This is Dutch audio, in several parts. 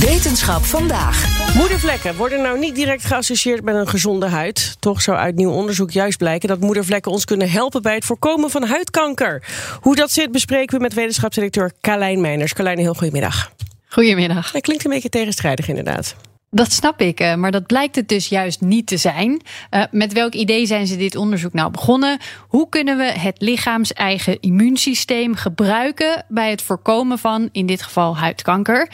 Wetenschap vandaag. Moedervlekken worden nou niet direct geassocieerd met een gezonde huid. Toch zou uit nieuw onderzoek juist blijken dat moedervlekken ons kunnen helpen bij het voorkomen van huidkanker. Hoe dat zit bespreken we met wetenschapsdirecteur Carlijn Meiners. Carlijn, heel goedemiddag. Goedemiddag. Hij klinkt een beetje tegenstrijdig inderdaad. Dat snap ik, eh, maar dat blijkt het dus juist niet te zijn. Uh, met welk idee zijn ze dit onderzoek nou begonnen? Hoe kunnen we het lichaams eigen immuunsysteem gebruiken bij het voorkomen van, in dit geval, huidkanker?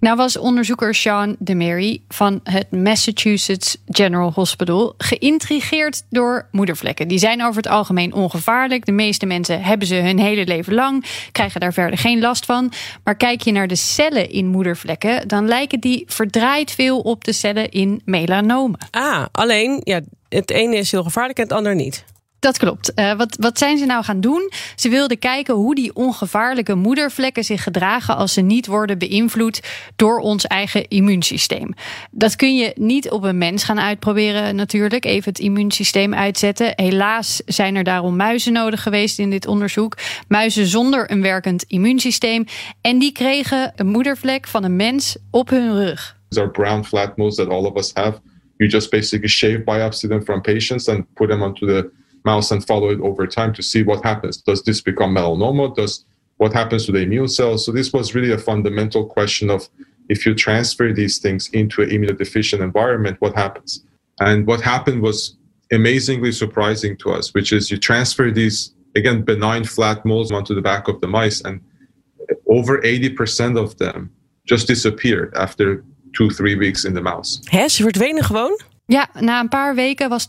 Nou was onderzoeker Sean DeMary van het Massachusetts General Hospital geïntrigeerd door moedervlekken. Die zijn over het algemeen ongevaarlijk. De meeste mensen hebben ze hun hele leven lang, krijgen daar verder geen last van. Maar kijk je naar de cellen in moedervlekken, dan lijken die verdraaid veel op de cellen in melanomen. Ah, alleen ja, het ene is heel gevaarlijk en het andere niet. Dat klopt. Uh, wat, wat zijn ze nou gaan doen? Ze wilden kijken hoe die ongevaarlijke moedervlekken zich gedragen als ze niet worden beïnvloed door ons eigen immuunsysteem. Dat kun je niet op een mens gaan uitproberen, natuurlijk. Even het immuunsysteem uitzetten. Helaas zijn er daarom muizen nodig geweest in dit onderzoek. Muizen zonder een werkend immuunsysteem. En die kregen een moedervlek van een mens op hun rug. These brown flat moles that all of us have. You just basically shave biopsy them from patients and put them onto the mouse and follow it over time to see what happens. Does this become melanoma? Does what happens to the immune cells? So this was really a fundamental question of if you transfer these things into an immunodeficient environment, what happens? And what happened was amazingly surprising to us, which is you transfer these again benign flat moles onto the back of the mice, and over 80% of them just disappeared after two, three weeks in the mouse. Hè, ze verdwenen gewoon? Ja, na een paar weken was 80%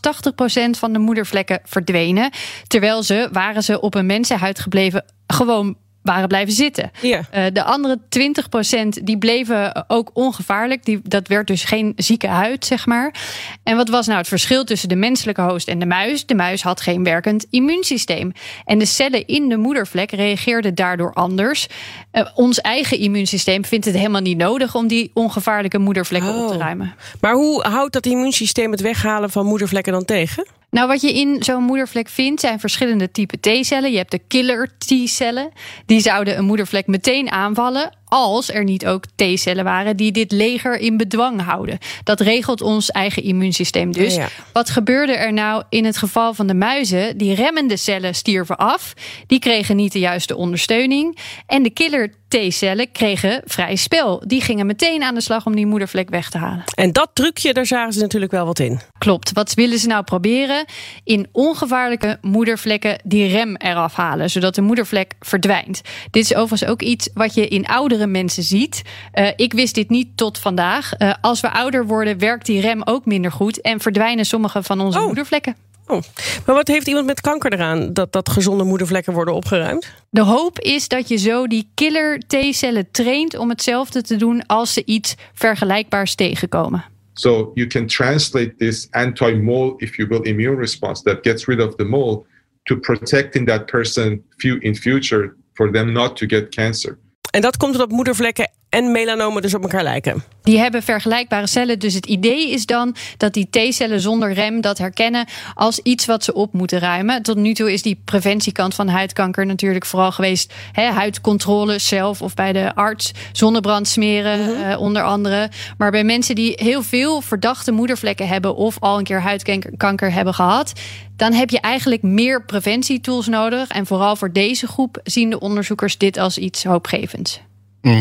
van de moedervlekken verdwenen. Terwijl ze, waren ze op een mensenhuid gebleven, gewoon waren blijven zitten. Ja. Uh, de andere 20% die bleven ook ongevaarlijk. Die, dat werd dus geen zieke huid, zeg maar. En wat was nou het verschil tussen de menselijke host en de muis? De muis had geen werkend immuunsysteem. En de cellen in de moedervlek reageerden daardoor anders. Uh, ons eigen immuunsysteem vindt het helemaal niet nodig om die ongevaarlijke moedervlekken Oh. op te ruimen. Maar hoe houdt dat immuunsysteem het weghalen van moedervlekken dan tegen? Nou, wat je in zo'n moedervlek vindt, zijn verschillende typen T-cellen. Je hebt de killer T-cellen. Die zouden een moedervlek meteen aanvallen. Als er niet ook T-cellen waren die dit leger in bedwang houden. Dat regelt ons eigen immuunsysteem dus. Ja. Wat gebeurde er nou in het geval van de muizen? Die remmende cellen stierven af. Die kregen niet de juiste ondersteuning. En de killer T-cellen kregen vrij spel. Die gingen meteen aan de slag om die moedervlek weg te halen. En dat trucje, daar zagen ze natuurlijk wel wat in. Klopt. Wat willen ze nou proberen? In ongevaarlijke moedervlekken die rem eraf halen, zodat de moedervlek verdwijnt. Dit is overigens ook iets wat je in oudere mensen ziet. Uh, ik wist dit niet tot vandaag. Uh, als we ouder worden, werkt die rem ook minder goed en verdwijnen sommige van onze Oh. moedervlekken. Oh. Maar wat heeft iemand met kanker eraan dat, dat gezonde moedervlekken worden opgeruimd? De hoop is dat je zo die killer T-cellen traint om hetzelfde te doen als ze iets vergelijkbaars tegenkomen. So you can translate this anti-mole, if you will, immune response that gets rid of the mole to protecting that person in future for them not to get cancer. En dat komt omdat moedervlekken en melanomen dus op elkaar lijken. Die hebben vergelijkbare cellen. Dus het idee is dan dat die T-cellen zonder rem dat herkennen als iets wat ze op moeten ruimen. Tot nu toe is die preventiekant van huidkanker natuurlijk vooral geweest hè, huidcontrole zelf of bij de arts, zonnebrand smeren -hmm. uh, onder andere. Maar bij mensen die heel veel verdachte moedervlekken hebben of al een keer huidkanker hebben gehad, dan heb je eigenlijk meer preventietools nodig. En vooral voor deze groep zien de onderzoekers dit als iets hoopgevends.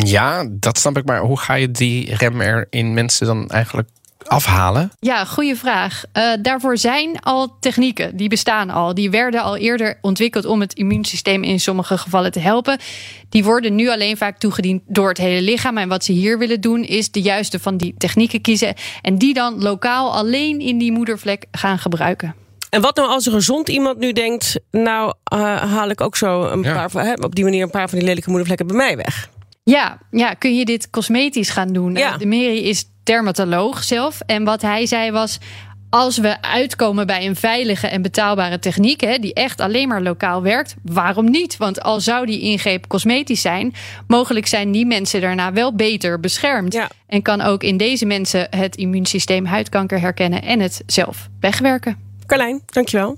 Ja, dat snap ik. Maar hoe ga je die rem er in mensen dan eigenlijk afhalen? Ja, goede vraag. Uh, daarvoor zijn al technieken, die bestaan al. Die werden al eerder ontwikkeld om het immuunsysteem in sommige gevallen te helpen. Die worden nu alleen vaak toegediend door het hele lichaam. En wat ze hier willen doen, is de juiste van die technieken kiezen. En die dan lokaal alleen in die moedervlek gaan gebruiken. En wat nou als een gezond iemand nu denkt... nou uh, haal ik ook zo een Ja. paar, op die manier een paar van die lelijke moedervlekken bij mij weg? Ja, ja, kun je dit cosmetisch gaan doen? Ja. De Meri is dermatoloog zelf. En wat hij zei was. Als we uitkomen bij een veilige en betaalbare techniek, hè, die echt alleen maar lokaal werkt, waarom niet? Want al zou die ingreep cosmetisch zijn, mogelijk zijn die mensen daarna wel beter beschermd. Ja. En kan ook in deze mensen het immuunsysteem huidkanker herkennen en het zelf wegwerken. Carlijn, dankjewel.